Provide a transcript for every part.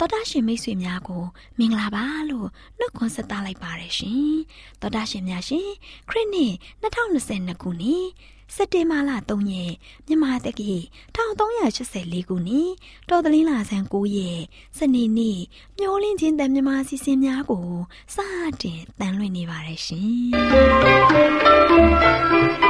တွင်စီစဉ်မှာတော်တာရှင်မိတ်ဆွေများကိုမင်္ဂလာပါလို့နှုတ်ခွန်းဆက်သလိုက်ပါတယ်ရှင်တော်တာရှင်များရှင်ခရစ်နှစ်2022ခုနှစ်စက်တင်ဘာလ3ရက်မြန်မာတက္ကီ1384ခုနှစ်တော်သလင်းလာဆန်း9ရက်စနေနေ့မျောလင်းချင်းတန်မြန်မာစီစဉ်များကိုစတင်တန်လွှင့်နေပါတယ်ရှင်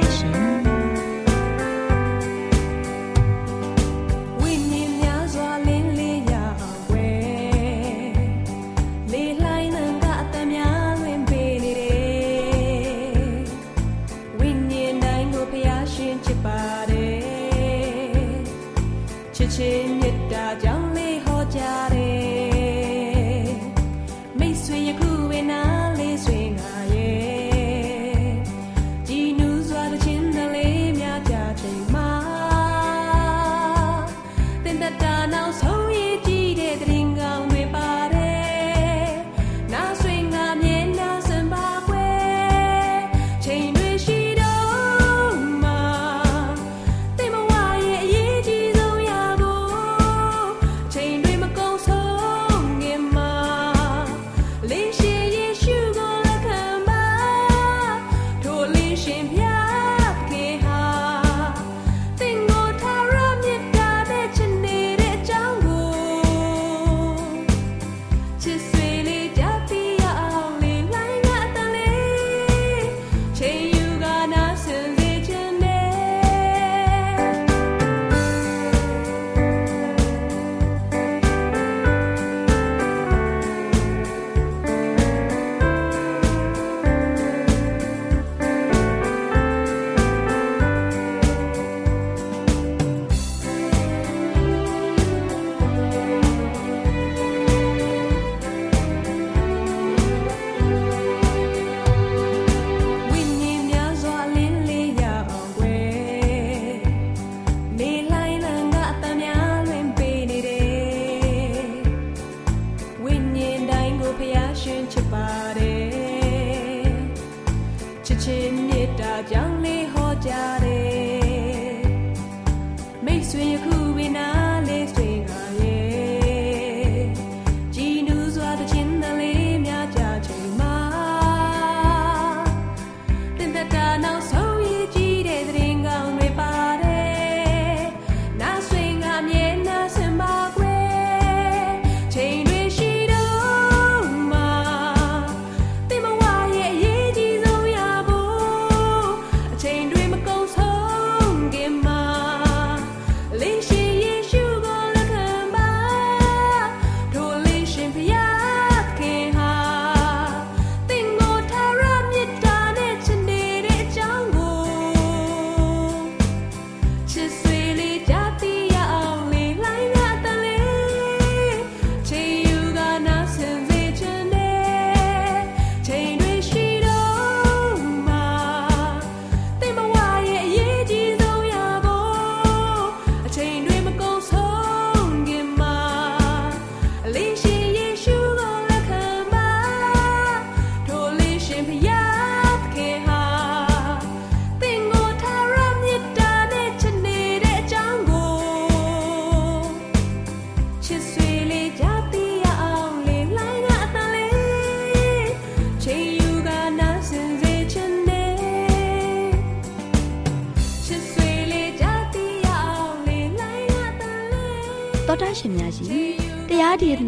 ဒေသ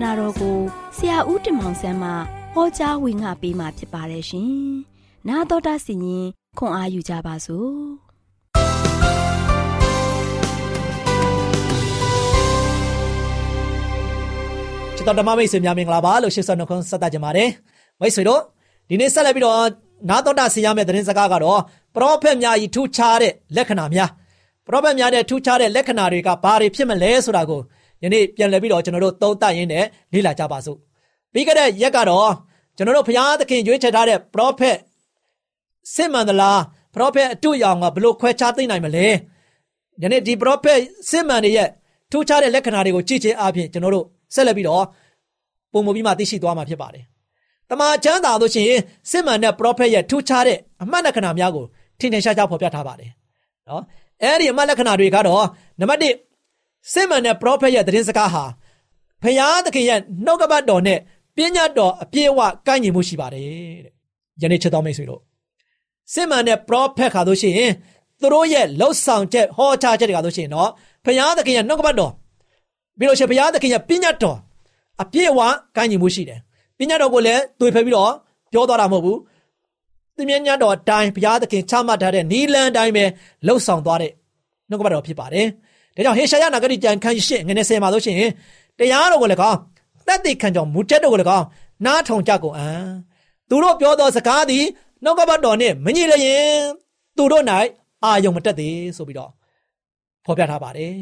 နာတော်ကိုဆရာဦးတင်မောင်ဆန်းမှဟောကြားဝင်ငါပေးมาဖြစ်ပါတယ်ရှင်။나တော်တာစီရင်ခွန်အားယူကြပါစို့။ချစ်တော်ဓမ္မမိတ်ဆွေများမင်္ဂလာပါလို့ရှေ့ဆက်နှုတ်ခွန်းဆက်သကြပါတယ်။မိတ်ဆွေတို့ဒီနေ့ဆက်လက်ပြီးတော့ နာတော်တာဆင်ရမယ့်သတင်းစကားကတော့ပရောဖက်များဤထူးခြားတဲ့လက္ခဏာများပရောဖက်များတဲ့ထူးခြားတဲ့လက္ခဏာတွေကဘာတွေဖြစ်မလဲဆိုတာကို ယနေ့ပြန်လည်ပြီးတော့ကျွန်တော်တို့သုံးသပ်ရင်းနဲ့လေ့လာကြပါစို့ပြီးခဲ့တဲ့ရက်ကတော့ကျွန်တော်တို့ဘုရားသခင်ရွေးချယ်ထားတဲ့ပရောဖက်စစ်မှန်သလားပရောဖက်အတူရောင်ကဘလို့ခွဲခြားသိနိုင်မလဲယနေ့ဒီပရောဖက်စစ်မှန်တွေရဲ့ထူးခြားတဲ့လက္ခဏာတွေကိုကြည့်ခြင်းအပြင်ကျွန်တော်တို့ဆက်လက်ပြီးတော့ပုံမပြီးမှသိရှိသွားမှာဖြစ်ပါတယ်။တမန်ကျမ်းသာလို့ရှိရင်စစ်မှန်တဲ့ပရောဖက်ရဲ့ထူးခြားတဲ့အမှတ်လက္ခဏာများကိုထင်ထင်ရှားရှားဖော်ပြထားပါတယ်။နော်အဲ့ဒီအမှတ်လက္ခဏာတွေကတော့နံပါတ်1 စစ်မှန်တဲ့ပရောဖက်ရဲ့သတင်းစကားဟာဖျားသခင်ရဲ့နှုတ်ကပတ်တော်နဲ့ပညာတော်အပြည့်အဝကိုင်းညီမှုရှိပါတယ်တဲ့။ယနေ့ချက်တော်မိတ်ဆွေတို့စစ်မှန်တဲ့ပရောဖက်ခါလို့ရှိရင်သူတို့ရဲ့လှုပ်ဆောင်ချက်ဟောကြားချက်တွေကလို့ရှိရင်တော့ဖျားသခင်ရဲ့နှုတ်ကပတ်တော်ပြီးလို့ရှိရင်ဘုရားသခင်ရဲ့ပညာတော်အပြည့်အဝကိုင်းညီမှုရှိတယ်ပညာတော်ကိုလည်းတွေ့ဖက်ပြီးတော့ပြောသွားတာမဟုတ်ဘူးသင်မြတ်တော်အတိုင်းဘုရားသခင်ချမှတ်ထားတဲ့နီလန်အတိုင်းပဲလှုပ်ဆောင်သွားတဲ့နှုတ်ကပတ်တော်ဖြစ်ပါတယ် ဒါကြောင့်ဟေရှာယနာဂတိကျမ်းခန်းရှင်းငနေဆယ်မှာလို့ရှိရင်တရားတော်ကိုလည်းကောင်းတက်တိခံကြောင့်မူချက်တော်ကိုလည်းကောင်းနားထောင်ကြကုန်အံသူတို့ပြောသောစကားသည်နှုတ်ကပတ်တော်နဲ့မညီလျင်သူတို့၌အာယုံမတက်သေးဆိုပြီးတော့ဖော်ပြထားပါတယ်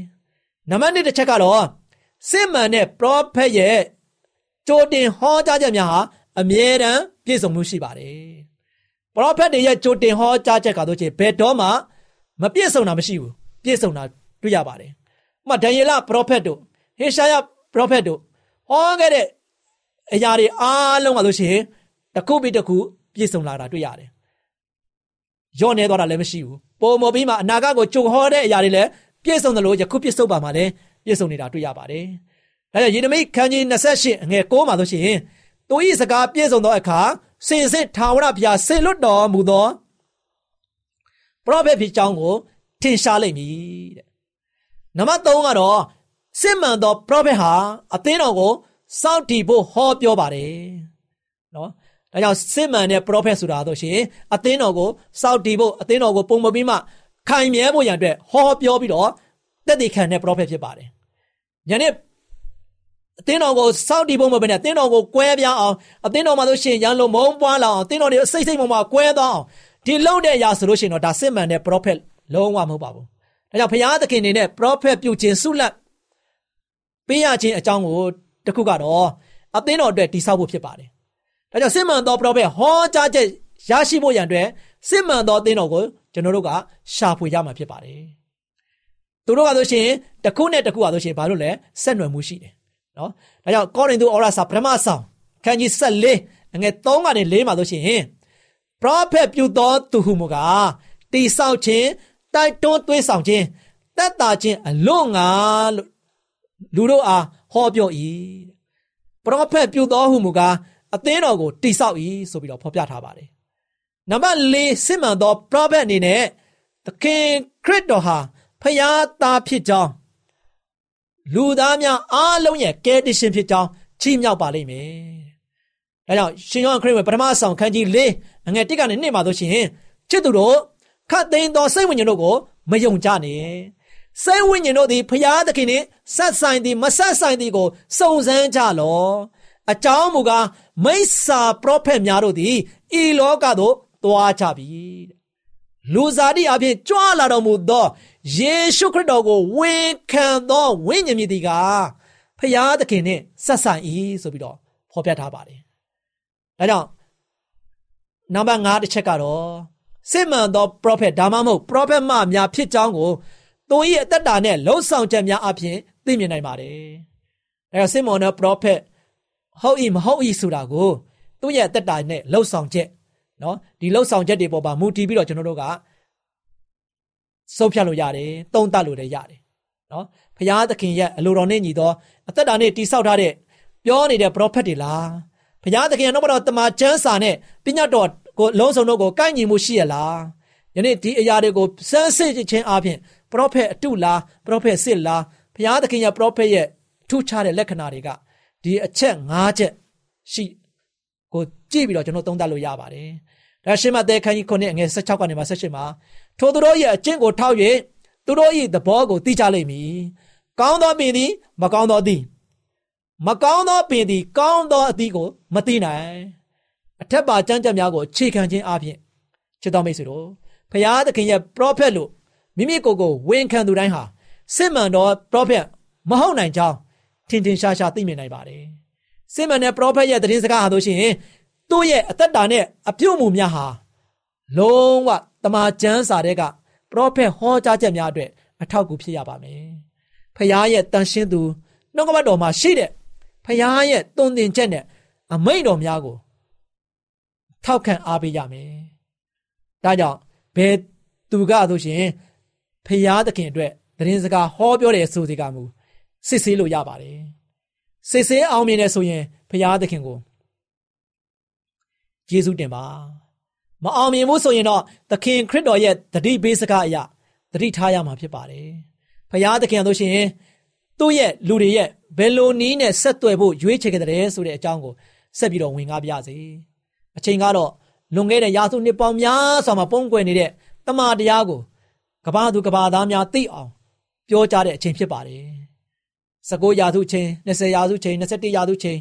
နံပါတ်1တစ်ချက်ကတော့စစ်မှန်တဲ့ prophet ရဲ့ကြိုတင်ဟောကြားချက်များဟာအမြဲတမ်းပြည့်စုံမှုရှိပါတယ်။ prophet တွေရဲ့ကြိုတင်ဟောကြားချက်ကတော့ချင်းဘယ်တော့မှမပြည့်စုံတာမရှိဘူး။ပြည့်စုံတာ တွေ့ရပါတယ်။ဥပမာဒံယေလ prophet တို့ဟေရှာယ prophet တို့ဟောခဲ့တဲ့အရာတွေအားလုံးကဆိုရှင်တစ်ခုပြီးတစ်ခုပြည့်စုံလာတာတွေ့ရတယ်။ညော့နေတော့တာလည်းမရှိဘူး။ပုံမပြီးမှအနာဂတ်ကိုကြုံဟောတဲ့အရာတွေလည်းပြည့်စုံတယ်လို့ယခုပြည့်စုံပါမှာလည်းပြည့်စုံနေတာတွေ့ရပါတယ်။ဒါကြောင့်ယေရမိခန်းကြီး28အငယ်6မှာဆိုရှင်သူ၏စကားပြည့်စုံသောအခါစင်စစ်ထာဝရဘုရားဆေလွတ်တော်မူသောပရောဖက်ဖြစ်ကြောင်းကိုထင်ရှားလိမ့်မည်တဲ့။ နံပါတ်3ကတော့စစ်မှန်သောပရောဖက်ဟာအသင်းတော်ကိုစောင့်တည်ဖို့ဟောပြောပါတယ်။နော်။ဒါကြောင့်စစ်မှန်တဲ့ပရောဖက်ဆိုတာဆိုရှင်အသင်းတော်ကိုစောင့်တည်ဖို့အသင်းတော်ကိုပုံမပြီးမှခိုင်မြဲဖို့ရန်အတွက်ဟောပြောပြီးတော့တက်တည်ခံတဲ့ပရောဖက်ဖြစ်ပါတယ်။ညနေအသင်းတော်ကိုစောင့်တည်ဖို့မပဲနဲ့အသင်းတော်ကိုကွဲပြားအောင်အသင်းတော်မှာဆိုရှင်ရန်လိုမုန်းပွားလာအောင်အသင်းတော်တွေစိတ်စိတ်ပုံမှာကွဲသွားအောင်ဒီလုပ်တဲ့အရာဆိုလို့ရှိရင်တော့ဒါစစ်မှန်တဲ့ prophet လုံးဝမဟုတ်ပါဘူး။ ဒါကြောင့်ဘုရားသခင်နေနဲ့ prophet ပြုခြင်းဆုလတ်ပေးရခြင်းအကြောင်းကိုတခုကတော့အသင်းတော်အတွက်တည်ဆောက်ဖို့ဖြစ်ပါတယ်။ဒါကြောင့်စစ်မှန်သော prophet ဟောကြားချက်ရရှိဖို့ရန်အတွက်စစ်မှန်သောအသင်းတော်ကိုကျွန်တော်တို့ကရှာဖွေရမှာဖြစ်ပါတယ်။သူတို့ကဆိုရှင်တခုနဲ့တခုကဆိုရှင်ဘာလို့လဲဆက်နွယ်မှုရှိတယ်နော်ဒါကြောင့်ကောရိန္သုဩရစာပထမဆောင်ခန်းကြီး14အငယ်3ကနေ4မှာဆိုရှင်ပရောဖက်ပြုသောသူဟုမူကားတိဆောက်ခြင်း တိုက်တွန်းသွေးဆောင်ခြင်းတက်တာခြင်းအလွန်ငါလို့လူတို့အားဟောပြော၏ပရောဖက်ပြုသောဟုမူကားအသင်းတော်ကိုတိဆောက်၏ဆိုပြီးတော့ဖော်ပြထားပါတယ်နံပါတ်၄စစ်မှန်သောပရောဖက်အနေနဲ့သခင်ခရစ်တော်ဟာဖျားသားဖြစ်ကြောင်းလူသားများအားလုံးရဲ့ကယ်တင်ရှင်ဖြစ်ကြောင်းချီးမြှောက်ပါလိမ့်မယ်။ဒါကြောင့်ရှင်ယောဟန်ခရစ်ဝင်ပထမဆောင်ခန်းကြီး၄အငယ်၁ကနေ2မှာဆိုရှင်ချစ်သူတို့ ခတ်သိမ်းသောစိတ်ဝိညာဉ်တို့ကိုမယုံကြနဲ့။စိတ်ဝိညာဉ်တို့သည်ဖျားသခင်နှင့်ဆက်ဆိုင်သည်မဆက်ဆိုင်သည်ကိုစုံစမ်းကြလော့။အကြောင်းမူကားမိစ္ဆာပရောဖက်များတို့သည်ဤလောကသို့သွားကြပြီ။လူစားတိအဖြစ်ကြွလာတော်မူသောယေရှုခရစ်တော်ကိုဝန်ခံသောဝိညာဉ်မြည်သည်ကဖရာသခင်နဲ့ဆက်ဆံ၏ဆိုပြီးတော့ဖော်ပြထားပါတယ်။ဒါကြောင့်နံပါတ်5တစ်ချက်ကတော့ စစ်မှန်သော prophet ဒါမှမဟုတ် prophet မများဖြစ်ကြောင်းကိုသူ၏အသက်တာနဲ့လှုပ်ဆောင်ချက်များအပြင်သိမြင်နိုင်ပါတယ်။အဲဒါစစ်မှန်သော prophet ဟုတ်၏မဟုတ်၏ဆိုတာကိုသူ့ရဲ့အသက်တာနဲ့လှုပ်ဆောင်ချက်နော်ဒီလှုပ်ဆောင်ချက်တွေပေါ်မှာမူတည်ပြီးတော့ကျွန်တော်တို့ကဆုံးဖြတ်လို့ရတယ်သုံးသပ်လို့လည်းရတယ်နော်ဖရာသခင်ရဲ့အလိုတော်နဲ့ညီသောအသက်တာနဲ့တိဆောက်ထားတဲ့ပြောနေတဲ့ prophet တွေလားဖရာသခင်ရဲ့နှုတ်တော်တမန်ကျမ်းစာနဲ့ပညာတော် ကိုလုံးစုံတို့ကိုကိုက်ညီမှုရှိရလားယနေ့ဒီအရာတွေကိုစမ်းစစ်ခြင်းအပြင် prophet အတုလား prophet စစ်လားဖရာသခင်ရဲ့ prophet ရဲ့ထူးခြားတဲ့လက္ခဏာတွေကဒီအချက်၅ချက်ရှိကိုကြည့်ပြီးတော့ကျွန်တော်သုံးသပ်လို့ရပါတယ်ဒါရှင်းမတဲ့ခန်းကြီး9အငယ်16ကနေမှ18မှာထိုသူတို့ရဲ့အကျင့်ကိုထောက်၍သူတို့၏သဘောကိုသိကြလိမ့်မည်။ကောင်းသောပင်သည် မကောင်းသောသည်မကောင်းသောပင်သည် ကောင်းသောအသီးကိုမသိနိုင်။ဒါ အထက်ပါကြမ်းကြက်များကိုအခြေခံခြင်းအပြင်ချစ်တော်မိတ်ဆွေတို့ဖျားသခင်ရဲ့ prophet လို့မိမိကိုယ်ကိုဝန်ခံသူတိုင်းဟာစစ်မှန်သော prophet မဟုတ်နိုင်ကြောင်းထင်ထင်ရှားရှားသိမြင်နိုင်ပါတယ်။စစ်မှန်တဲ့ prophet ရဲ့သတင်းစကားဟာဆိုရှင်သူ့ရဲ့အသက်တာနဲ့အပြုတ်မှုများဟာလုံးဝတမန်ကျမ်းစာတွေက prophet ဟောကြားချက်များအတွက်အထောက်အကူဖြစ်ရပါမယ်။ဖခင်ရဲ့တန်ရှင်းသူနှုတ်ကပတ်တော်မှာရှိတဲ့ဖခင်ရဲ့တုံသင်ချက်နဲ့အမိန့်တော်များကို ထောက်ခံအားပေးရမယ်။ဒါကြောင့်ဘယ်သူကဆိုရှင်ဖခင်သခင်အတွက်သတင်းစကားဟောပြောတယ်ဆိုစီကမူစစ်ဆေးလို့ရပါတယ်။စစ်ဆေးအောင်မြင်တယ်ဆိုရင်ဖခင်သခင်ကိုယေရှုတင်ပါမအောင်မြင်ဘူးဆိုရင်တော့သခင်ခရစ်တော်ရဲ့တတိပေးစကားအရာတတိထားရမှာဖြစ်ပါတယ်။ဖခင်သခင်တို့ရှင်သူ့ရဲ့လူတွေရဲ့ဘယ်လိုနည်းနဲ့ဆက်သွယ်ဖို့ရွေးချယ်ခဲ့တဲ့ဆိုတဲ့အကြောင်းကိုဆက်ပြီးတော့ဝင်ကားပြစေ။ အချိန်ကတော့လွန်ခဲ့တဲ့ရာစုနှစ်ပေါင်းများစွာမှာပုံကွယ်နေတဲ့တမန်တရားကိုကဘာသူကဘာသားများသိအောင်ပြောကြားတဲ့အချိန်ဖြစ်ပါတယ်။19ရာစုချိန်20ရာစုချိန်21ရာစုချိန်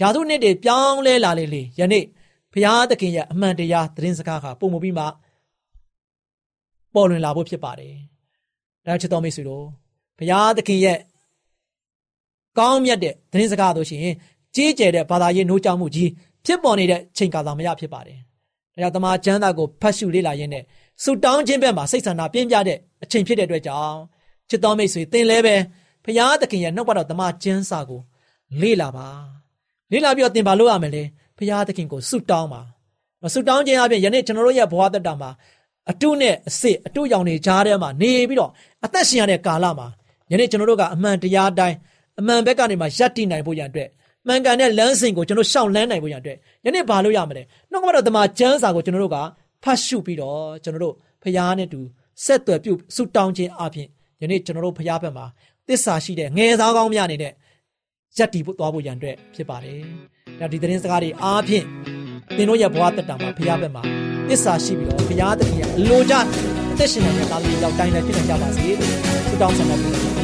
ရာစုနှစ်တွေပြောင်းလဲလာလေလေယနေ့ဘုရားသခင်ရဲ့အမှန်တရားသတင်းစကားကပုံမပြီးမှပေါ်လွင်လာဖို့ဖြစ်ပါတယ်။ဒါချစ်တော်မိတ်ဆွေတို့ဘုရားသခင်ရဲ့ကောင်းမြတ်တဲ့သတင်းစကားတို့ရှင်ကြီးကျယ်တဲ့ဘာသာရေးနှိုးကြောင်မှုကြီး ဖြစ်ပေါ်နေတဲ့ချိန်ကာလမရဖြစ်ပါတယ်။ဒါကြောင့်တမန်ကျမ်းစာကိုဖတ်ရှုလေ့လာရင်းနဲ့ဆုတောင်းခြင်းဘက်မှာစိတ်ဆန္ဒပြင်းပြတဲ့အချိန်ဖြစ်တဲ့အတွက်ကြောင့်ချစ်တော်မိတ်ဆွေသင်လည်းပဲဘုရားသခင်ရဲ့နှုတ်ပတ်တော်တမန်ကျမ်းစာကိုလေ့လာပါ။လေ့လာပြီးတော့သင်ဘာလို့ရမလဲ။ဘုရားသခင်ကိုဆုတောင်းပါ။ဆုတောင်းခြင်းအပြင်ယနေ့ကျွန်တော်တို့ရဲ့ဘဝတက်တာမှာအတုနဲ့အစစ်အတုရောင်တွေကြားထဲမှာနေပြီးတော့အသက်ရှင်ရတဲ့ကာလမှာယနေ့ကျွန်တော်တို့ကအမှန်တရားတိုင်းအမှန်ဘက်ကနေမှရပ်တည်နိုင်ဖို့ရန်အတွက် မှန်ကန်တဲ့လမ်းစဉ်ကိုကျွန်တော်ရှောင်လန်းနိုင်ဖို့ရန်အတွက်ယနေ့ဘာလို့ရမလဲနှုတ်ကပတော်တမန်ကျမ်းစာကိုကျွန်တော်တို့ကဖတ်ရှုပြီးတော့ကျွန်တော်တို့ဖရားနဲ့တူဆက်သွယ်ပြုဆုတောင်းခြင်းအပြင်ယနေ့ကျွန်တော်တို့ဖရားဘက်မှာတစ္ဆာရှိတဲ့ငယ်သားကောင်းများနေတဲ့ရပ်တည်ဖို့သွားဖို့ရန်အတွက်ဖြစ်ပါတယ်။ဒါဒီသတင်းစကားတွေအားဖြင့်သင်တို့ရဲ့ဘဝတက်တာမှာဖရားဘက်မှာသစ္စာရှိပြီးတော့ဘုရားသခင်ရဲ့အလိုကြအသက်ရှင်နေတဲ့သားသမီးရောက်တိုင်းလည်းဖြစ်နေကြပါစေလို့ဆုတောင်းဆန္ဒပြုလို့ပြောပါတယ်။ဆု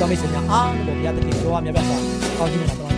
တောင်းမိတ်ဆွေများအားလုံးဘုရားသခင်ကြောဝမြတ်စွာကောင်းချီးမင်္ဂလာ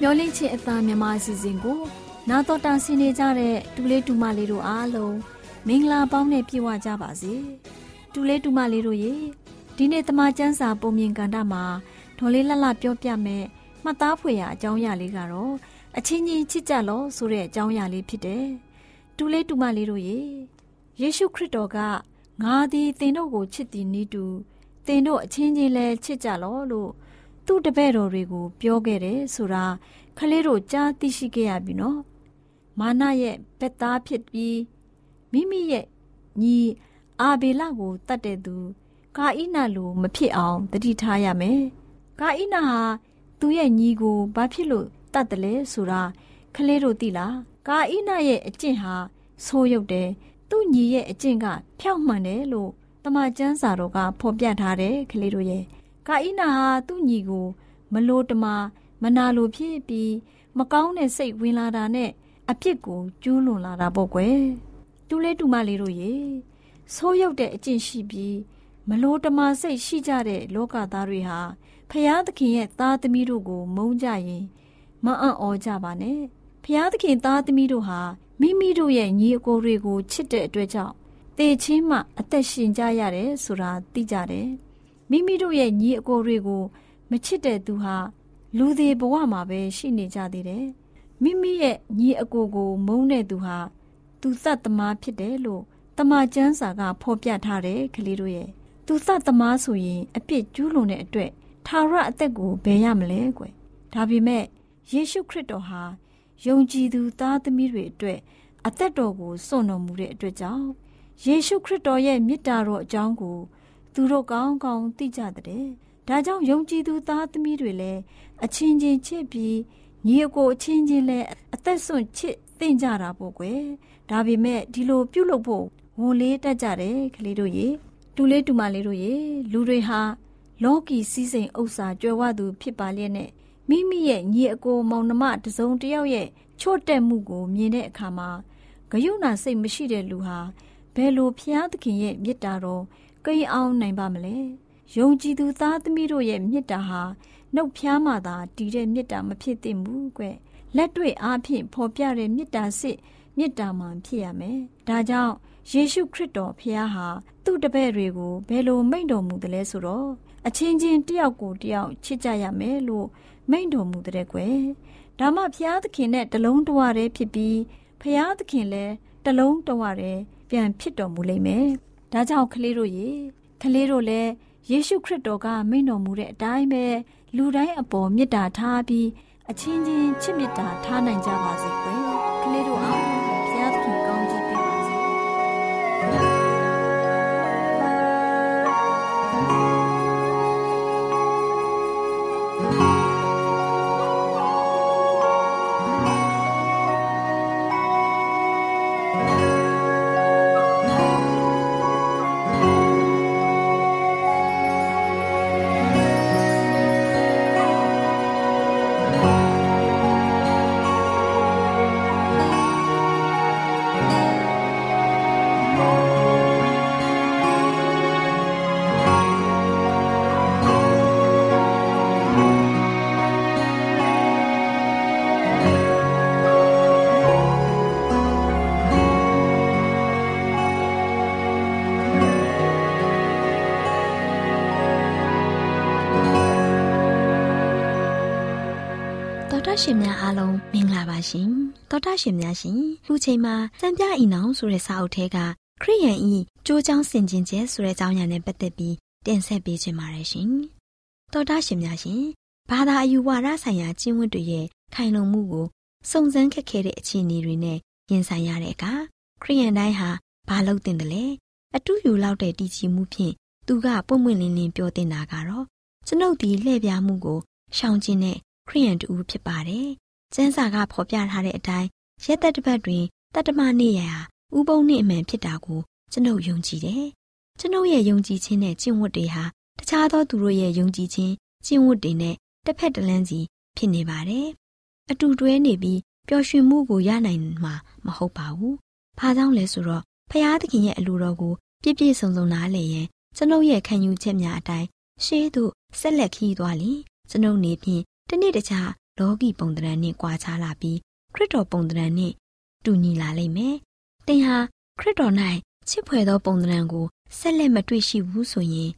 မျောလင့်ချင်းအသားမြန်မာအစီအစဉ်ကိုနာတော်တာဆင်းနေကြတဲ့ဒူလေးဒူမလေးတို့အားလုံးမင်္ဂလာပေါင်းနဲ့ပြည့်ဝကြပါစေဒူလေးဒူမလေးတို့ရေဒီနေ့တမချန်းစာပုံမြင်ကန်တာမှာဒေါ်လေးလှလှပြောပြမယ်မှတ်သားဖွယ်ရာအကြောင်းအရာလေးကတော့အချင်းချင်းချစ်ကြလို့ဆိုတဲ့အကြောင်းအရာလေးဖြစ်တယ်ဒူလေးဒူမလေးတို့ရေယေရှုခရစ်တော်ကငါသည်သင်တို့ကိုချစ်သည်နည်းတူသင်တို့အချင်းချင်းလဲချစ်ကြလို့လို့ သူ့တပည့်တော်တွေကို ပြောခဲ့တယ်ဆိုတာခလေးတို့ကြားသိရှိခဲ့ရပြီနော်မာနရဲ့ဘက်သားဖြစ်ပြီးမိမိရဲ့ညီအာဘေလကိုတတ်တဲ့သူကာဣနာလိုမဖြစ်အောင်တတိထားရမယ်ကာဣနာဟာသူ့ရဲ့ညီကိုဘာဖြစ်လို့တတ်တယ်လဲဆိုတာခလေးတို့သိလားကာဣနာရဲ့အကျင့်ဟာဆိုးရုပ်တယ်သူ့ညီရဲ့အကျင့်က ဖြောက်မှန်တယ်လို့တမန်ကျမ်းစာတော်ကဖော်ပြထားတယ်ခလေးတို့ရဲ့ ကာဣနာဟာသူ့ညီကို မလို့တမမနာလိုဖြစ်ပြီးမကောင်းတဲ့စိတ်ဝင်လာတာနဲ့အပြစ်ကိုကျူးလွန်လာတာပေါ့ကွယ်တူလေးတူမလေးတို့ရေဆိုးရုပ်တဲ့အကျင့်ရှိပြီးမလို့တမစိတ်ရှိကြတဲ့လောကသားတွေဟာဖျားသခင်ရဲ့သားသမီးတို့ကိုမုန်းကြရင်မအံ့ဩကြပါနဲ့ဖျားသခင်သားသမီးတို့ဟာမိမိတို့ရဲ့ညီအကိုတွေကိုချစ်တဲ့အတွက်ကြောင့်တေချင်းမှအသက်ရှင်ကြရတယ်ဆိုတာသိကြတယ် မိမိတို့ရဲ့ညီအကိုတွေကိုမချစ်တဲ့သူဟာလူသေးဘဝမှာပဲရှိနေကြသေးတယ်မိမိရဲ့ညီအကိုကို မုန်းတဲ့သူဟာသူသတ်သမားဖြစ်တယ်လို့တမန်ကျမ်းစာကဖော်ပြထားတယ်ကလေးတို့ရဲ့သူသတ်သမားဆိုရင်အပြစ်ကျူးလွန်တဲ့အတွက်ထာဝရအသက်ကိုဘယ်ရမလဲကွယ်ဒါပေမဲ့ယေရှုခရစ်တော်ဟာယုံကြည်သူသားသမီးတွေအတွက်အသက်တော်ကိုစွန့်တော်မူတဲ့အတွက်ကြောင့်ယေရှုခရစ်တော်ရဲ့မေတ္တာတော်အကြောင်းကို သူတို့ကောင်းကောင်းသိကြတဲ့ဒါကြောင့်ယုံကြည်သူသားသမီးတွေလည်းအချင်းချင်းချစ်ပြီးညီအကိုအချင်းချင်းလည်းအသက်စွန့်ချစ်သင့်ကြတာပေါ့ကွယ်ဒါပေမဲ့ဒီလိုပြုလုပ်ဖို့ဝန်လေးတတ်ကြတယ်ကလေးတို့ရေတူလေးတူမလေးတို့ရေလူတွေဟာလောကီစည်းစိမ်ဥစ္စာကြွယ်ဝသူဖြစ်ပါလျက်နဲ့မိမိရဲ့ညီအကိုမောင်နှမတစုံတယောက်ရဲ့ချော့တက်မှုကိုမြင်တဲ့အခါမှာဂယုဏစိတ်မရှိတဲ့လူဟာဘယ်လိုဖျားသခင်ရဲ့မေတ္တာတော် ကိန်းအောင်နိုင်ပါမလဲယုံကြည်သူသားသမီးတို့ရဲ့မေတ္တာဟာနှုတ်ဖျားမှသာတည်တဲ့မေတ္တာမဖြစ်သင့်ဘူးကွလက်တွေ့အားဖြင့်ဖော်ပြတဲ့မေတ္တာစစ်မေတ္တာမှန်ဖြစ်ရမယ်ဒါကြောင့်ယေရှုခရစ်တော်ဖျားဟာသူ့တပည့်တွေကိုဘယ်လိုမိန့်တော်မူသလဲဆိုတော့အချင်းချင်းတယောက်ကိုတယောက်ချစ်ကြရမယ်လို့မိန့်တော်မူတဲ့ကွယ်ဒါမှဖျားသခင်နဲ့တလုံးတဝရဲဖြစ်ပြီးဖျားသခင်လည်းတလုံးတဝရဲပြန်ဖြစ်တော်မူလိမ့်မယ် ဒါကြောင့်ကလေးတို့ရေကလေးတို့လည်းယေရှုခရစ်တော်ကမိန့်တော်မူတဲ့အတိုင်းပဲလူတိုင်းအပေါ်မေတ္တာထားပြီးအချင်းချင်းချစ်မေတ္တာထားနိုင်ကြပါစေကွယ် ရှင်များအားလုံးမင်္ဂလာပါရှင်သောတာရှင်များရှင်ခုချိန်မှာစံပြအီနောင်ဆိုတဲ့စာအုပ်ထဲကခရိယန်ဤကြိုးချောင်းဆင်ကျင်ကျဲဆိုတဲ့အကြောင်းအရာနဲ့ပတ်သက်ပြီးတင်ဆက်ပေးခြင်းပါတယ်ရှင်သောတာရှင်များရှင်ဘာသာအယူဝါဒဆိုင်ရာကျင့်ဝတ်တွေရဲ့ခိုင်လုံမှုကိုစုံစမ်းခက်ခဲတဲ့အခြေအနေတွေနဲ့ရင်ဆိုင်ရတဲ့အခါခရိယန်တိုင်းဟာဘာလုပ်တင်တယ်လဲအတူယူလောက်တဲ့တည်ကြည်မှုဖြင့်သူကပွင့်ပွင့်လင်းလင်းပြောတင်တာကတော့ကျွန်ုပ်ဒီလှည့်ပြားမှုကိုရှောင်ကျဉ်တဲ့ ခရိယန်တူဖြစ်ပါတယ်။ကျမ်းစာကဖော်ပြထားတဲ့အတိုင်းရက်သက်တစ်ပတ်တွင်တတ္တမနေ့ရာဥပုံနေ့အမှန်ဖြစ်တာကိုကျွန်ုပ်ယုံကြည်တယ်။ကျွန်ုပ်ရဲ့ယုံကြည်ခြင်းနဲ့ကျင့်ဝတ်တွေဟာတခြားသောသူတို့ရဲ့ယုံကြည်ခြင်းကျင့်ဝတ်တွေနဲ့တစ်ဖက်တစ်လမ်းစီဖြစ်နေပါတယ်။အတူတွဲနေပြီးပျော်ရွှင်မှုကိုရနိုင်မှာမဟုတ်ပါဘူး။ဘာကြောင့်လဲဆိုတော့ဖရာသခင်ရဲ့အလိုတော်ကိုပြည့်ပြည့်စုံစုံနားလည်ရင်ကျွန်ုပ်ရဲ့ခံယူချက်များအတိုင်းရှေးသို့ဆက်လက်ခီးသွားလျင်ကျွန်ုပ်နေဖြင့် တနေ့တခြားလောကီပုံသဏ္ဍာန်နဲ့ကွာခြားလာပြီးခရစ်တော်ပုံသဏ္ဍာန်နဲ့တူညီလာလိမ့်မယ်။သင်ဟာခရစ်တော်၌ချစ်ဖွယ်သောပုံသဏ္ဍာန်ကိုဆက်လက်မတွေ့ရှိဘူးဆိုရင်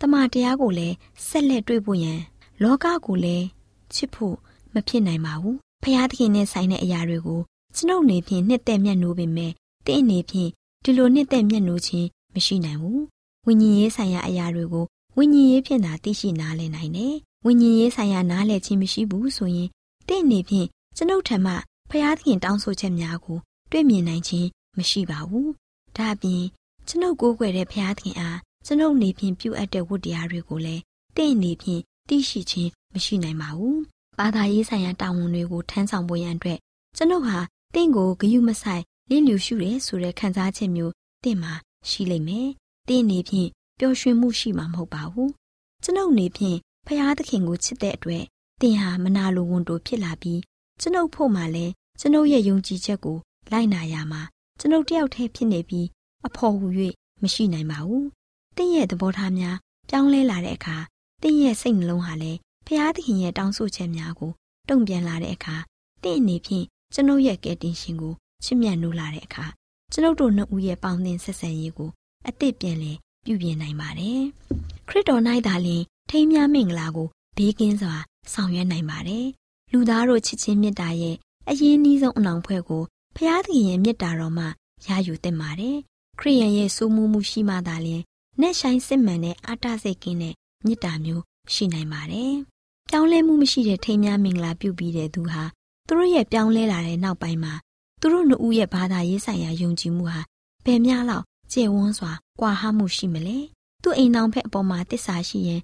တမန်တရားကိုလည်းဆက်လက်တွေ့ဖို့ရန်လောကကိုလည်းချစ်ဖို့မဖြစ်နိုင်ပါဘူး။ဖျားသခင်နဲ့ဆိုင်တဲ့အရာတွေကိုကျွန်ုပ်နေဖြင့်နှစ်သက်မျက်နှိုးပေမဲ့တင့်အနေဖြင့်ဒီလိုနှစ်သက်မျက်နှိုးခြင်းမရှိနိုင်ဘူး။ဝိညာဉ်ရေးဆိုင်ရာအရာတွေကိုဝိညာဉ်ရေးဖြင့်သာသိရှိနားလည်နိုင်တယ်။ ဝိညာဉ်ရေးဆိုင်ရာနားလည်ခြင်းမရှိဘူးဆိုရင်တင့်အနေဖြင့်ကျွန်ုပ်ထံမှဖျားသခင်တောင်းဆိုချက်များကို တွေ့မြင်နိုင်ခြင်းမရှိပါဘူး။ဒါ့အပြင်ကျွန်ုပ်ကိုးကွယ်တဲ့ဖျားသခင်အားကျွန်ုပ်နေဖြင့်ပြုအပ်တဲ့ဝတ္တရားတွေကိုလည်းတင့်အနေဖြင့်သိရှိခြင်းမရှိနိုင်ပါဘူး။ဘာသာရေးဆိုင်ရာတာဝန်တွေကိုထမ်းဆောင်ဖို့ရန်အတွက်ကျွန်ုပ်ဟာတင့်ကိုဂယုမဆိုင်လင်းလျူရှုရဲဆိုတဲ့ခံစားချက်မျိုးတင့်မှာရှိလိမ့်မယ်။တင့်အနေဖြင့်ပျော်ရွှင်မှုရှိမှာမဟုတ်ပါဘူး။ကျွန်ုပ်နေဖြင့် ဖျားသခင်ကိုချစ်တဲ့အတွက်တင်ဟာမနာလိုဝန်တိုဖြစ်လာပြီးကျွန်ုပ်ဖို့မှလည်းကျွန်ုပ်ရဲ့ယုံကြည်ချက်ကိုလိုက်နာရမှာကျွန်ုပ်တယောက်တည်းဖြစ်နေပြီးအဖို့ဟူ၍မရှိနိုင်ပါဘူး။တင့်ရဲ့သဘောထားများပြောင်းလဲလာတဲ့အခါတင့်ရဲ့စိတ်နှလုံးဟာလည်းဖျားသခင်ရဲ့တောင်းဆိုချက်များကိုတုံ့ပြန်လာတဲ့အခါတင့်အနေဖြင့်ကျွန်ုပ်ရဲ့ကယ်တင်ရှင်ကိုချစ်မြတ်နိုးလာတဲ့အခါကျွန်ုပ်တို့နှစ်ဦးရဲ့ပေါင်းသင်းဆက်ဆံရေးကိုအသစ်ပြန်လည်ပြုပြင်နိုင်ပါတယ်။ခရစ်တော်၌သာလျှင် ထိမ်းမြမင်္ဂလာကိုဘေးကင်းစွာ ဆောင်ရွက်နိုင်ပါတယ်။လူသားတို့ချစ်ချင်းမေတ္တာရဲ့အရင်နှီးဆုံးအနောင်ဖွဲ့ကိုဖျားသခင်ရဲ့မေတ္တာတော်မှရယူသင့်ပါတယ်။ခရိယန်ရဲ့စိုးမှုမှုရှိမှသာလျှင်နဲ့ဆိုင်စစ်မှန်တဲ့အာတစိတ်ကင်းတဲ့မေတ္တာမျိုးရှိနိုင်ပါတယ်။ပြောင်းလဲမှုမရှိတဲ့ထိမ်းမြမင်္ဂလာပြုပြီးတဲ့သူဟာသူတို့ရဲ့ပြောင်းလဲလာတဲ့နောက်ပိုင်းမှာသူတို့နှစ်ဦးရဲ့ဘာသာရေးဆိုင်ရာယုံကြည်မှုဟာဘယ်များလောက်ကျေဝန်းစွာကွာဟမှုရှိမလဲ။သူ့အိမ်တော်ဖက်အပေါ်မှာတစ္ဆာရှိရင်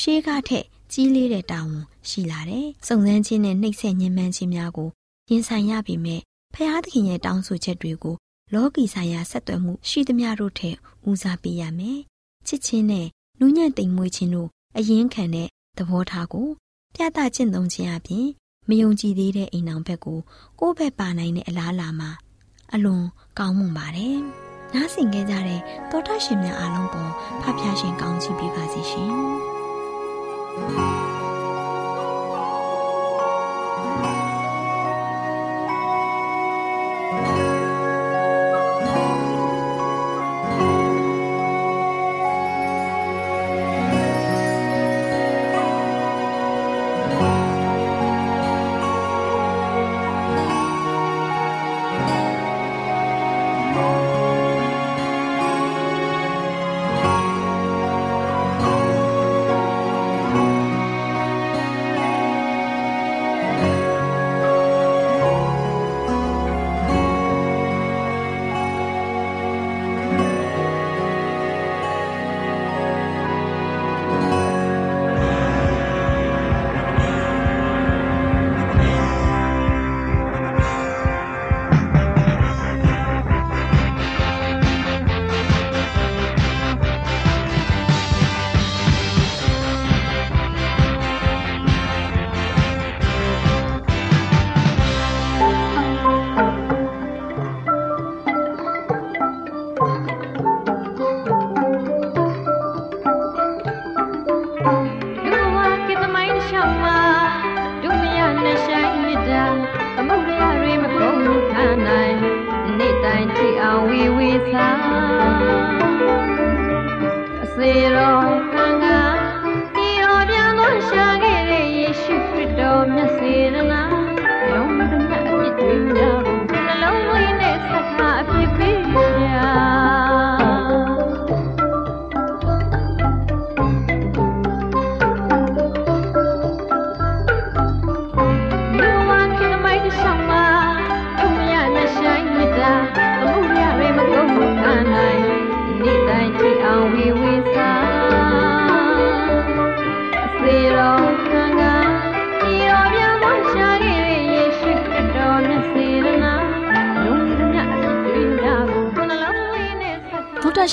ရှေးကားထက်ကြီးလေးတဲ့တာဝန်ရှိလာတယ်။စုံစမ်းခြင်းနဲ့နှိပ်စက်ညှဉ်းပန်းခြင်းများကိုရင်ဆိုင်ရပေမဲ့ဖျားသခင်ရဲ့တောင်းဆိုချက်တွေကိုလောကီဆိုင်ရာဆက်သွယ်မှုရှိသမျှတို့ထက်ဦးစားပေးရမယ်။ချစ်ချင်းနဲ့နူးညံ့သိမ်မွေ့ခြင်းတို့အရင်ခံတဲ့သဘောထားကိုပြသကျင့်သုံးခြင်းအပြင်မယုံကြည်သေးတဲ့အိမ်အောင်ဘက်ကိုကိုယ့်ဘက်ပါနိုင်တဲ့အလားအလာမှာအလွန်ကောင်းမွန်ပါတယ်။နားဆင်ခဲ့ကြတဲ့သောတာရှင်များအားလုံးပေါ်ဖဖျားရှင်ကောင်းချီးပေးပါစေရှင်။။ သောတ